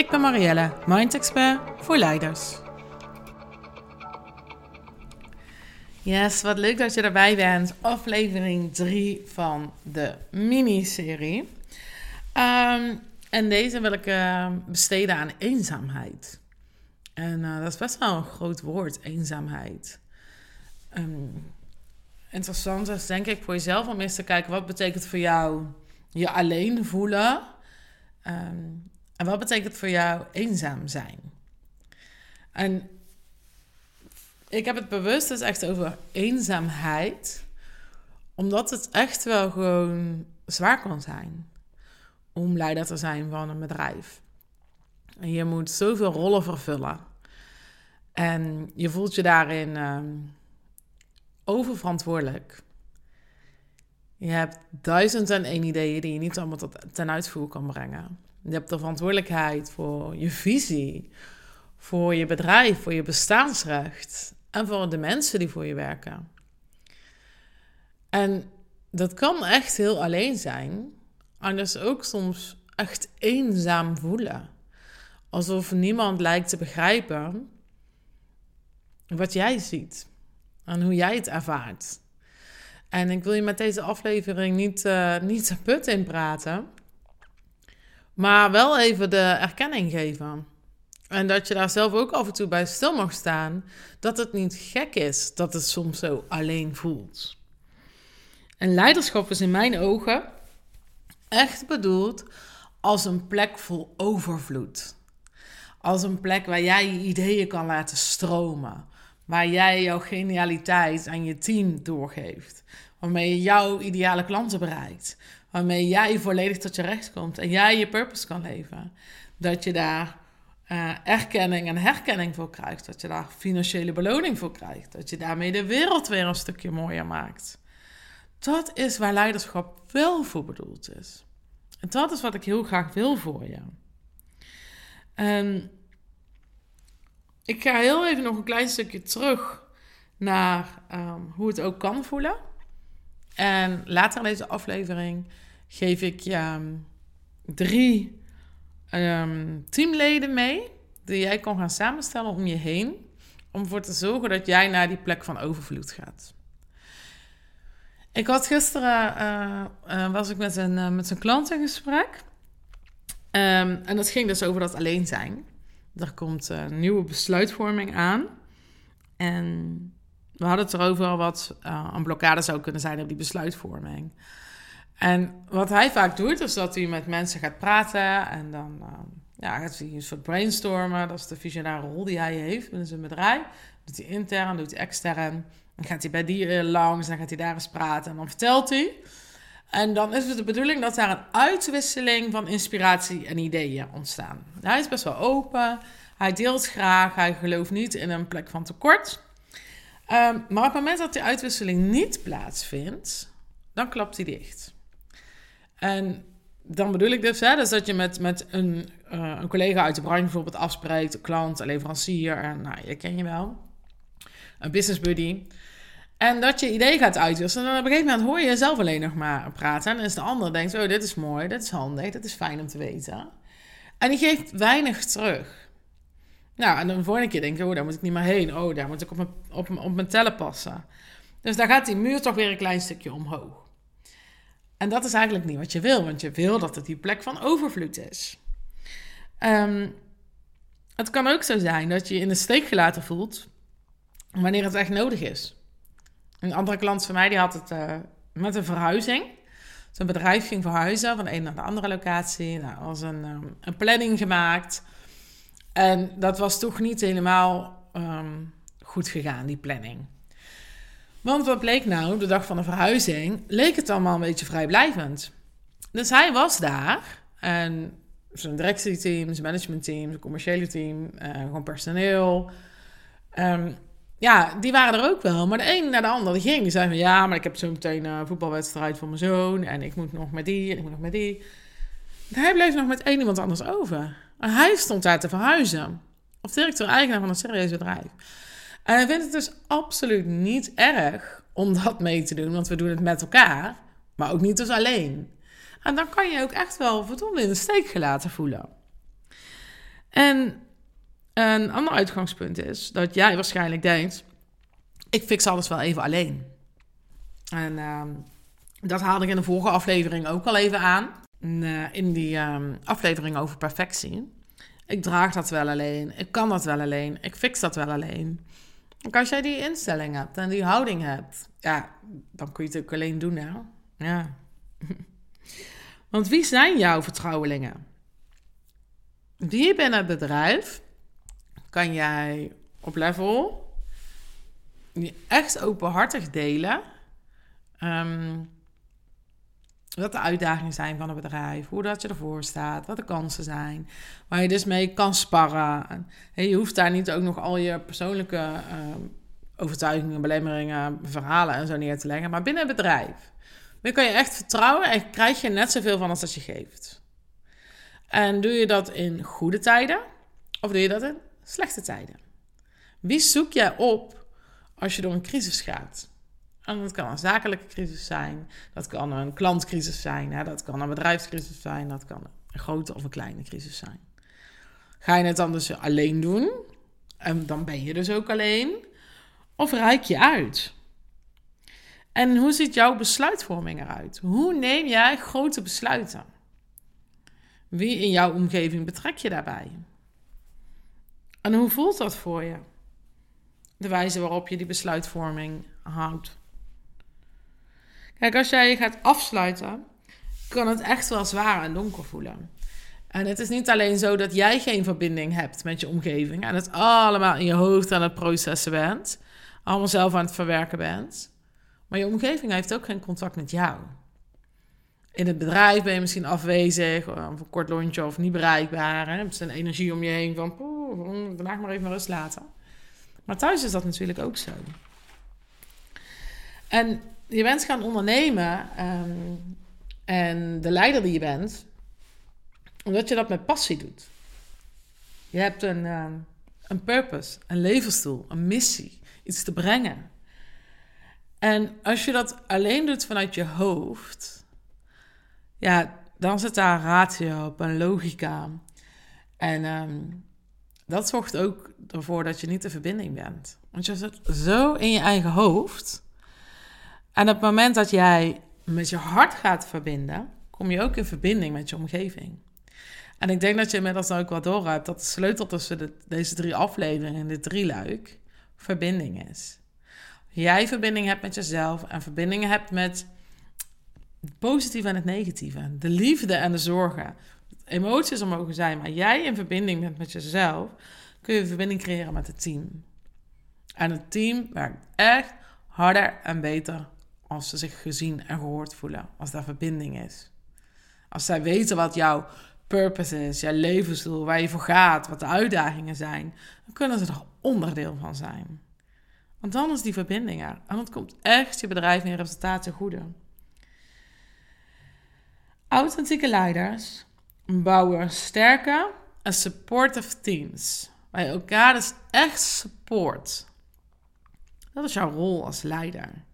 Ik ben Marielle, Mind Expert voor leiders. Yes, wat leuk dat je erbij bent. Aflevering 3 van de miniserie. Um, en deze wil ik uh, besteden aan eenzaamheid. En uh, dat is best wel een groot woord, eenzaamheid. Um, interessant is denk ik voor jezelf om eens te kijken... wat betekent voor jou je alleen voelen... en wat betekent voor jou eenzaam zijn? En ik heb het bewust dus echt over eenzaamheid, omdat het echt wel gewoon zwaar kan zijn om leider te zijn van een bedrijf. En je moet zoveel rollen vervullen. En je voelt je daarin uh, oververantwoordelijk. Je hebt duizend en één ideeën die je niet allemaal tot, ten uitvoer kan brengen. Je hebt de verantwoordelijkheid voor je visie, voor je bedrijf, voor je bestaansrecht en voor de mensen die voor je werken. En dat kan echt heel alleen zijn. En dus ook soms echt eenzaam voelen. Alsof niemand lijkt te begrijpen wat jij ziet en hoe jij het ervaart. En ik wil je met deze aflevering niet, uh, niet de put in praten. Maar wel even de erkenning geven. En dat je daar zelf ook af en toe bij stil mag staan. Dat het niet gek is dat het soms zo alleen voelt. En leiderschap is in mijn ogen echt bedoeld als een plek vol overvloed. Als een plek waar jij je ideeën kan laten stromen. Waar jij jouw genialiteit aan je team doorgeeft. Waarmee je jouw ideale klanten bereikt waarmee jij volledig tot je recht komt en jij je purpose kan leven. Dat je daar uh, erkenning en herkenning voor krijgt. Dat je daar financiële beloning voor krijgt. Dat je daarmee de wereld weer een stukje mooier maakt. Dat is waar leiderschap wel voor bedoeld is. En dat is wat ik heel graag wil voor je. Ik ga heel even nog een klein stukje terug naar um, hoe het ook kan voelen. En later in deze aflevering geef ik je ehm, drie um, teamleden mee. Die jij kan gaan samenstellen om je heen. Om ervoor te zorgen dat jij naar die plek van overvloed gaat. Ik had gisteren, uh, uh, was ik met een, uh, met een klant in gesprek. Um, en dat ging dus over dat alleen zijn. Er komt nieuwe besluitvorming aan. En we hadden het erover wat uh, een blokkade zou kunnen zijn op die besluitvorming. En wat hij vaak doet, is dat hij met mensen gaat praten en dan uh, ja, gaat hij een soort brainstormen. Dat is de visionaire rol die hij heeft binnen zijn bedrijf. Doet hij intern, doet hij extern. Dan gaat hij bij die langs, dan gaat hij daar eens praten en dan vertelt hij. En dan is het de bedoeling dat daar een uitwisseling van inspiratie en ideeën ontstaan. Hij is best wel open, hij deelt graag, hij gelooft niet in een plek van tekort. Um, maar op het moment dat die uitwisseling niet plaatsvindt, dan klapt hij dicht. En dan bedoel ik dus, hè, dus dat je met, met een, uh, een collega uit de branche bijvoorbeeld afspreekt, een klant, een leverancier, en nou, je ken je wel, een business buddy. En dat je idee gaat uitwisselen. En op een gegeven moment hoor je jezelf alleen nog maar praten. En dan is de ander denkt, oh, dit is mooi, dit is handig, dit is fijn om te weten. En die geeft weinig terug. Nou, en de volgende keer denk je, oh, daar moet ik niet meer heen. Oh, daar moet ik op mijn, op, tellen passen. Dus daar gaat die muur toch weer een klein stukje omhoog. En dat is eigenlijk niet wat je wil, want je wil dat het die plek van overvloed is. Um, het kan ook zo zijn dat je je in de steek gelaten voelt wanneer het echt nodig is. Een andere klant van mij die had het uh, met een verhuizing. Zijn bedrijf ging verhuizen van de een naar de andere locatie. Nou, was een, um, een planning gemaakt. En dat was toch niet helemaal um, goed gegaan, die planning. Want wat bleek nou, de dag van de verhuizing, leek het allemaal een beetje vrijblijvend. Dus hij was daar en Zijn directieteam, zijn managementteam, zijn commerciële team, uh, gewoon personeel. Um, ja, die waren er ook wel. Maar de een naar de ander die ging. Die zei van ja, maar ik heb zo meteen een voetbalwedstrijd voor mijn zoon. En ik moet nog met die ik moet nog met die. Hij bleef nog met één iemand anders over. Hij stond daar te verhuizen. Of directeur-eigenaar van een serieus bedrijf. En hij vindt het dus absoluut niet erg om dat mee te doen. Want we doen het met elkaar. Maar ook niet dus alleen. En dan kan je ook echt wel verdomme in de steek gelaten voelen. En een ander uitgangspunt is dat jij waarschijnlijk denkt: ik fix alles wel even alleen. En uh, dat haalde ik in de vorige aflevering ook al even aan. Uh, in die um, aflevering over perfectie. Ik draag dat wel alleen. Ik kan dat wel alleen. Ik fix dat wel alleen. En als jij die instelling hebt en die houding hebt, ja, dan kun je het ook alleen doen, hè? Ja. Want wie zijn jouw vertrouwelingen? Wie binnen het bedrijf kan jij op level echt openhartig delen. Um, wat de uitdagingen zijn van het bedrijf, hoe dat je ervoor staat, wat de kansen zijn, waar je dus mee kan sparren. En je hoeft daar niet ook nog al je persoonlijke uh, overtuigingen, belemmeringen, verhalen en zo neer te leggen, maar binnen het bedrijf. Dan kan je echt vertrouwen en krijg je net zoveel van als dat je geeft. En doe je dat in goede tijden of doe je dat in slechte tijden? Wie zoek jij op als je door een crisis gaat? En dat kan een zakelijke crisis zijn, dat kan een klantcrisis zijn, hè? dat kan een bedrijfscrisis zijn, dat kan een grote of een kleine crisis zijn. Ga je het dan dus alleen doen? En dan ben je dus ook alleen. Of reik je uit? En hoe ziet jouw besluitvorming eruit? Hoe neem jij grote besluiten? Wie in jouw omgeving betrek je daarbij? En hoe voelt dat voor je? De wijze waarop je die besluitvorming houdt. Kijk, als jij je gaat afsluiten, kan het echt wel zwaar en donker voelen. En het is niet alleen zo dat jij geen verbinding hebt met je omgeving en het allemaal in je hoofd aan het processen bent, allemaal zelf aan het verwerken bent, maar je omgeving heeft ook geen contact met jou. In het bedrijf ben je misschien afwezig, of een kort lontje of niet bereikbaar. Hè? Heb je een energie om je heen van, vandaag maar even rust laten. Maar thuis is dat natuurlijk ook zo. En je bent gaan ondernemen ehm, en de leider die je bent, omdat je dat met passie doet. Je hebt een, ehm, een purpose, een levensdoel, een missie, iets te brengen. En als je dat alleen doet vanuit je hoofd, ja, dan zit daar ratio op en logica. En um, dat zorgt ook ervoor dat je niet de verbinding bent. Want je zit zo in je eigen hoofd. En op het moment dat jij met je hart gaat verbinden, kom je ook in verbinding met je omgeving. En ik denk dat je inmiddels ook wel door hebt dat de sleutel tussen de, deze drie afleveringen en dit drie luik verbinding is. Jij verbinding hebt met jezelf en verbindingen hebt met het positieve en het negatieve, de liefde en de zorgen, emoties er mogen zijn, maar jij in verbinding bent met jezelf, kun je verbinding creëren met het team. En het team werkt echt harder en beter als ze zich gezien en gehoord voelen, als daar verbinding is. Als zij weten wat jouw purpose is, jouw levensdoel, waar je voor gaat, wat de uitdagingen zijn, dan kunnen ze er onderdeel van zijn. Want dan is die verbinding er. En dat komt echt je bedrijf en je resultaten goede. Authentieke leiders bouwen sterke en supportive teams. Je elkaar dus echt support. Dat is jouw rol als leider.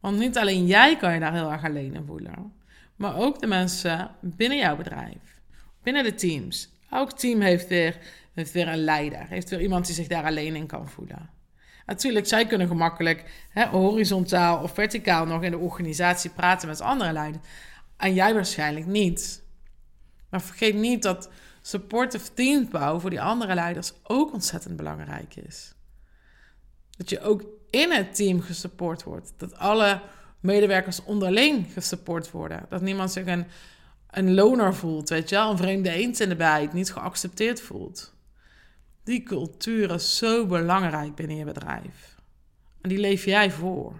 Want niet alleen jij kan je daar heel erg alleen in voelen. Maar ook de mensen binnen jouw bedrijf. Binnen de teams. Elk team heeft weer, heeft weer een leider. Heeft weer iemand die zich daar alleen in kan voelen. Natuurlijk, zij kunnen gemakkelijk hè, horizontaal of verticaal nog in de organisatie praten met andere leiders. En jij waarschijnlijk niet. Maar vergeet niet dat supportive teambouw voor die andere leiders ook ontzettend belangrijk is. Dat je ook in het team gesupport wordt. Dat alle medewerkers onderling gesupport worden. Dat niemand zich een, een loner voelt, weet je wel, een vreemde eend in de bijt, niet geaccepteerd voelt. Die cultuur is zo belangrijk binnen je bedrijf. En die leef jij voor.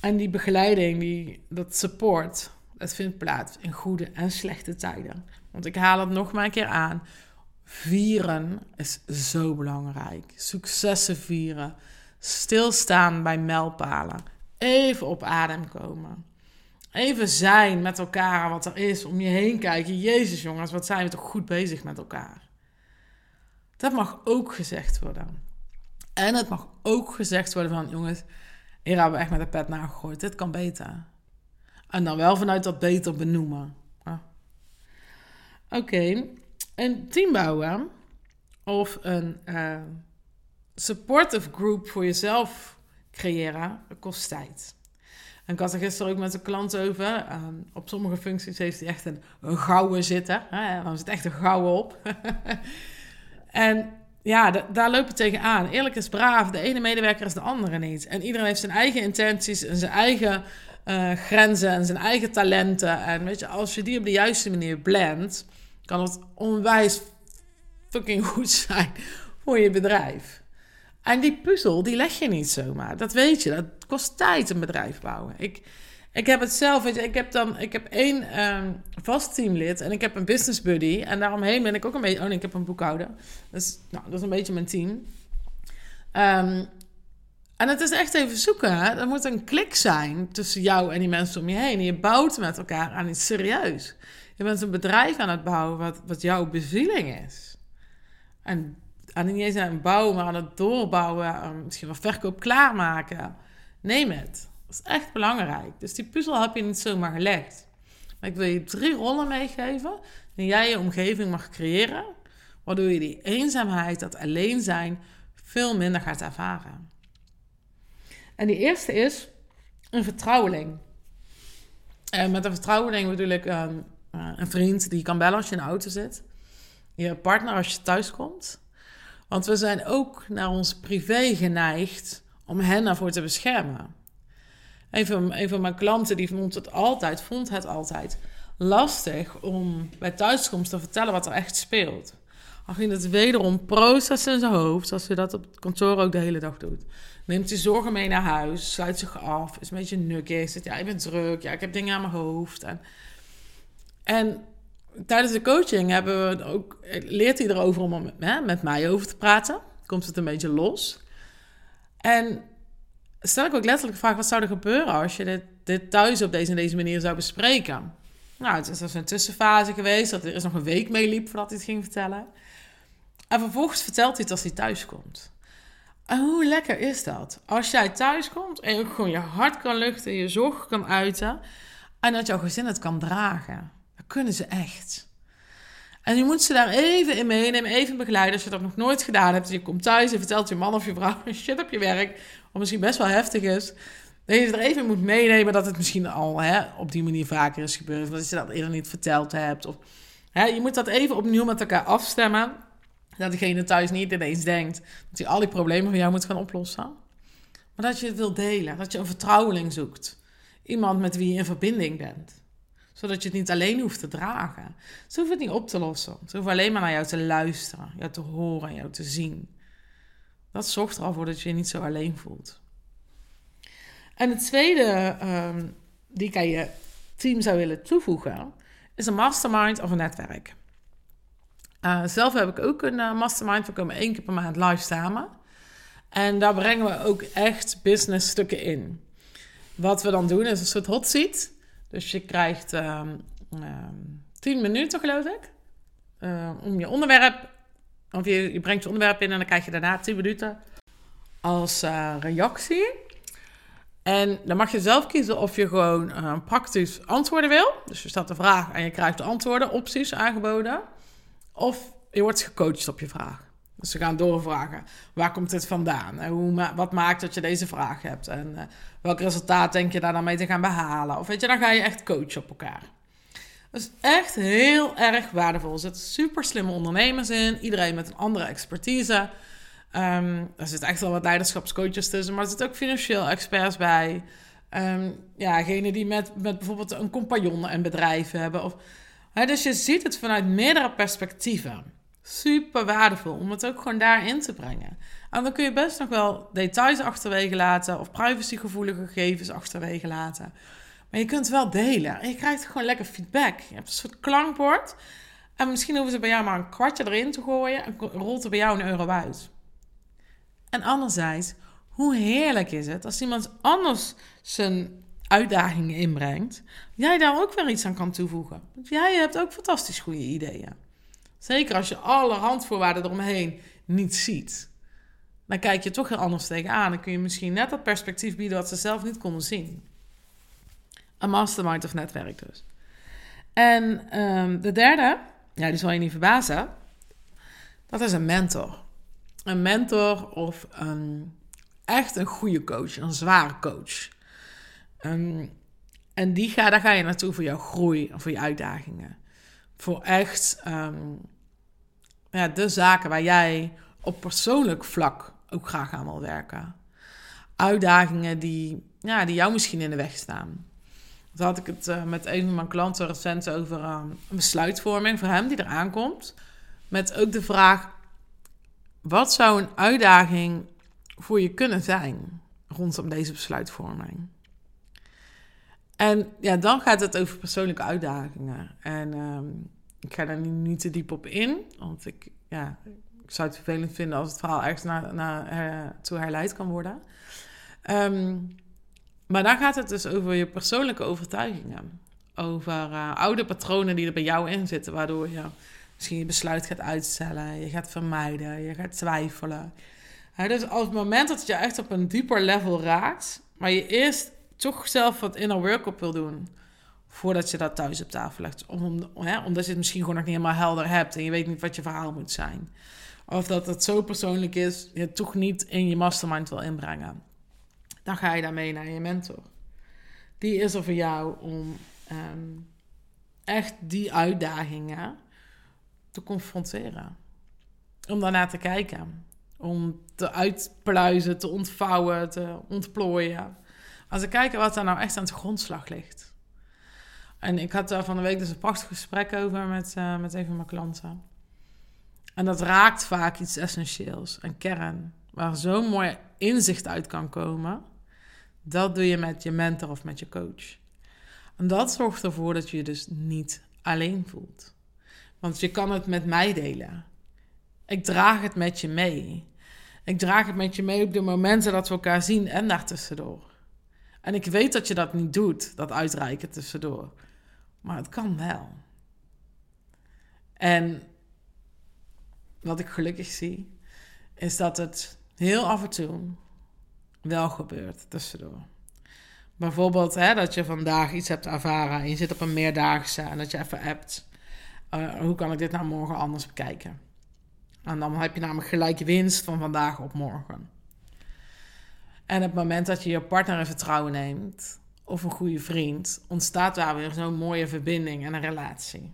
En die begeleiding, die, dat support, het vindt plaats in goede en slechte tijden. Want ik haal het nog maar een keer aan. Vieren is zo belangrijk. Successen vieren. Stilstaan bij mijlpalen. Even op adem komen. Even zijn met elkaar wat er is. Om je heen kijken. Jezus jongens, wat zijn we toch goed bezig met elkaar. Dat mag ook gezegd worden. En het mag ook gezegd worden van jongens, hier hebben we echt met de pet nagegooid. Dit kan beter. En dan wel vanuit dat beter benoemen. Ah. Oké, een team bouwen of een uh, supportive group voor jezelf creëren, kost tijd. En ik had er gisteren ook met een klant over. Ehm, op sommige functies heeft hij echt een, een gouden zitten. Hè? Dan zit echt een gouden op. en ja, daar lopen we tegenaan. Eerlijk is braaf. De ene medewerker is de andere niet. En iedereen heeft zijn eigen intenties en zijn eigen uh, grenzen en zijn eigen talenten. En weet je, als je die op de juiste manier blendt, kan het onwijs fucking goed zijn voor je bedrijf. En die puzzel, die leg je niet zomaar. Dat weet je. Dat kost tijd een bedrijf bouwen. Ik, ik heb het zelf, weet je, ik heb dan, ik heb één um, vast teamlid en ik heb een business buddy. En daaromheen ben ik ook een beetje, oh nee, ik heb een boekhouder. Dus, nou, dat is een beetje mijn team. Um, en het is echt even zoeken. Er moet een klik zijn tussen jou en die mensen om je heen. En je bouwt met elkaar aan iets serieus. Je bent een bedrijf aan het bouwen wat, wat jouw bezieling is. En, en niet eens aan het bouwen, maar aan het doorbouwen. Misschien wel verkoop klaarmaken. Neem het. Dat is echt belangrijk. Dus die puzzel heb je niet zomaar gelegd. Maar ik wil je drie rollen meegeven die jij je omgeving mag creëren. Waardoor je die eenzaamheid, dat alleen zijn, veel minder gaat ervaren. En die eerste is een vertrouweling. En met een vertrouweling bedoel ik um, een vriend die je kan bellen als je in de auto zit. Je partner als je thuis komt. Want we zijn ook naar ons privé geneigd om hen daarvoor te beschermen. Een van, mijn klanten die vond het altijd, vond het altijd lastig om bij thuiskomst te vertellen wat er echt speelt. Al ging het wederom processen in zijn hoofd, zoals je dat op het kantoor ook de hele dag doet. Neemt hij zorgen mee naar huis, sluit zich af, is een beetje nukkig. Zit, ja, ik ben druk, ja, ik heb dingen aan mijn hoofd. En, en tijdens de coaching hebben we ook, leert hij erover om met, hè, met mij over te praten. Komt het een beetje los. En stel ik ook letterlijk de vraag: wat zou er gebeuren als je dit, dit thuis op deze en deze manier zou bespreken? Nou, het is een tussenfase geweest, dat er is nog een week meeliep voordat hij het ging vertellen. En vervolgens vertelt hij het als hij thuis komt. En hoe lekker is dat? Als jij thuis komt en je gewoon je hart kan luchten, je zorg kan uiten en dat jouw gezin het kan dragen. Kunnen ze echt. En je moet ze daar even in meenemen, even begeleiden. Als je dat nog nooit gedaan hebt, je komt thuis en vertelt je man of je vrouw shit op je werk, wat misschien best wel heftig is. Dat je er even moet meenemen dat het misschien al hè, op die manier vaker is gebeurd. Of dat je dat eerder niet verteld hebt. Of, hè, je moet dat even opnieuw met elkaar afstemmen. Dat degene thuis niet ineens denkt dat hij al die problemen van jou moet gaan oplossen. Maar dat je het wil delen. Dat je een vertrouweling zoekt. Iemand met wie je in verbinding bent. Zodat je het niet alleen hoeft te dragen. Ze hoeven het niet op te lossen. Ze hoeven alleen maar naar jou te luisteren, jou te horen, jou te zien. Dat zorgt er al voor dat je je niet zo alleen voelt. En het tweede um, die ik aan je team zou willen toevoegen, is een mastermind of een netwerk. Uh, zelf heb ik ook een uh, mastermind. We komen één keer per maand live samen. En daar brengen we ook echt business stukken in. Wat we dan doen is een soort hot seat. Dus je krijgt um, um, 10 minuten, geloof ik, uh, om je onderwerp. Of je, brengt je onderwerp in en dan krijg je daarna 10 minuten als uh, reactie. En dan mag je zelf kiezen of je gewoon uh, praktisch antwoorden wil. Dus je stelt de vraag en je krijgt de antwoorden, opties aangeboden. Of je wordt gecoacht op je vraag. Dus ze gaan doorvragen. Waar komt dit vandaan? En hoe, wat maakt dat je deze vraag hebt? En uh, welk resultaat denk je daar dan mee te gaan behalen? Of weet je, dan ga je echt coachen op elkaar. Is echt heel erg waardevol. Er zitten super slimme ondernemers in. Iedereen met een andere expertise. Um, er zit echt wel wat leiderschapscoaches tussen. Maar er zitten ook financieel experts bij. Um, ja, degene die met, met bijvoorbeeld een compagnon en bedrijven hebben. Of dus je ziet het vanuit meerdere perspectieven. Super waardevol om het ook gewoon daarin te brengen. En dan kun je best nog wel details achterwege laten of privacygevoelige gegevens achterwege laten. Maar je kunt wel delen. En je krijgt gewoon lekker feedback. Je hebt een soort klankbord. En misschien hoeven ze bij jou maar een kwartje erin te gooien. En rolt er bij jou een euro uit. En anderzijds, hoe heerlijk is het als iemand anders zijn uitdagingen inbrengt, jij daar ook weer iets aan kan toevoegen. Want jij hebt ook fantastisch goede ideeën. Zeker als je alle randvoorwaarden eromheen niet ziet. Dan kijk je toch heel anders tegenaan. Dan kun je misschien net dat perspectief bieden wat ze zelf niet konden zien. Een mastermind of netwerk dus. En um, de derde, ja, die zal je niet verbazen. Dat is een mentor. Een mentor of een, echt een goede coach, een zware coach. Um, en die daar ga je naartoe voor jouw groei en voor je uitdagingen. Voor echt um, ja, de zaken waar jij op persoonlijk vlak ook graag aan wil werken. Uitdagingen die, ja, die jou misschien in de weg staan. Toen had ik het uh, met een van mijn klanten recent over uh, een besluitvorming voor hem die eraan komt. Met ook de vraag: wat zou een uitdaging voor je kunnen zijn rondom deze besluitvorming? En ja, dan gaat het over persoonlijke uitdagingen. En um, ik ga daar niet te diep op in, want ik, ja, ik zou het vervelend vinden als het verhaal ergens naar, uh, toe herleid kan worden. Um, maar dan gaat het dus over je persoonlijke overtuigingen. Over uh, oude patronen die er bij jou in zitten, waardoor je misschien je besluit gaat uitstellen, je gaat vermijden, je gaat twijfelen. dus op het moment dat je echt op een dieper level raakt, maar je eerst toch zelf wat inner work op wil doen, voordat je dat thuis op tafel legt. Om, hè, omdat je het misschien gewoon nog niet helemaal helder hebt en je weet niet wat je verhaal moet zijn. Of dat het zo persoonlijk is, je het toch niet in je mastermind wil inbrengen dan ga je daarmee naar je mentor. Die is er voor jou om ehm, echt die uitdagingen te confronteren. Om daarna te kijken. Om te uitpluizen, te ontvouwen, te ontplooien. Als ik kijk wat daar nou echt aan de grondslag ligt. En ik had daar van de week dus een prachtig gesprek over met, uh, met een van mijn klanten. En dat raakt vaak iets essentieels, een kern, waar zo'n mooi inzicht uit kan komen. Dat doe je met je mentor of met je coach. En dat zorgt ervoor dat je je dus niet alleen voelt. Want je kan het met mij delen. Ik draag het met je mee. Ik draag het met je mee op de momenten dat we elkaar zien en daartussendoor. En ik weet dat je dat niet doet, dat uitreiken tussendoor. Maar het kan wel. En wat ik gelukkig zie, is dat het heel af en toe wel gebeurt tussendoor. Bijvoorbeeld hè, dat je vandaag iets hebt ervaren en je zit op een meerdaagse en dat je even appt. Uh, hoe kan ik dit nou morgen anders bekijken? En dan heb je namelijk gelijk winst van vandaag op morgen. En op het moment dat je je partner in vertrouwen neemt, of een goede vriend, ontstaat daar weer zo'n mooie verbinding en een relatie.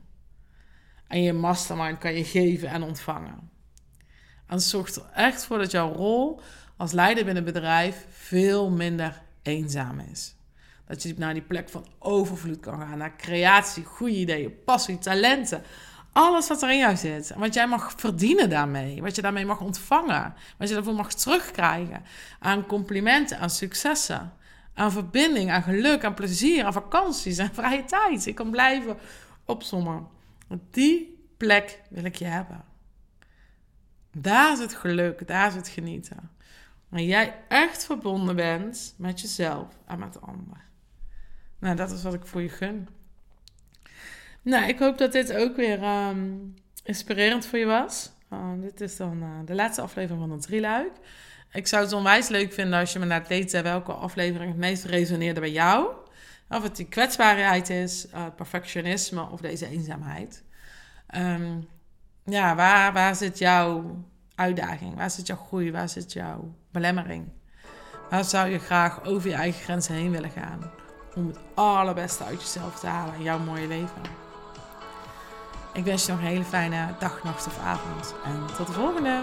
En je mastermind kan je geven en ontvangen. En zorgt er echt voor dat jouw rol als leider binnen een bedrijf veel minder eenzaam is. Dat je naar die plek van overvloed kan gaan, naar creatie, goede ideeën, passie, talenten. Alles wat er in jou zit. Wat jij mag verdienen daarmee. Wat je daarmee mag ontvangen. Wat je daarvoor mag terugkrijgen. Aan complimenten, aan successen. Aan verbinding, aan geluk, aan plezier, aan vakanties, aan vrije tijd. Ik kan blijven opzommen. Die plek wil ik je hebben. Daar is het geluk, daar is het genieten. Maar jij echt verbonden bent met jezelf en met de. Nou, dat is wat ik voor je gun. Nou, ik hoop dat dit ook weer um, inspirerend voor je was. Uh, dit is dan uh, de laatste aflevering van het drieluik. Ik zou het onwijs leuk vinden als je me laat weten welke aflevering het meest resoneerde bij jou. Of het die kwetsbaarheid is, uh, perfectionisme of deze eenzaamheid. Um, ja, waar, waar zit jouw uitdaging? Waar zit jouw groei? Waar zit jouw belemmering? Waar zou je graag over je eigen grenzen heen willen gaan? Om het allerbeste uit jezelf te halen in jouw mooie leven. Ik wens je nog een hele fijne dag, nacht of avond. En tot de volgende!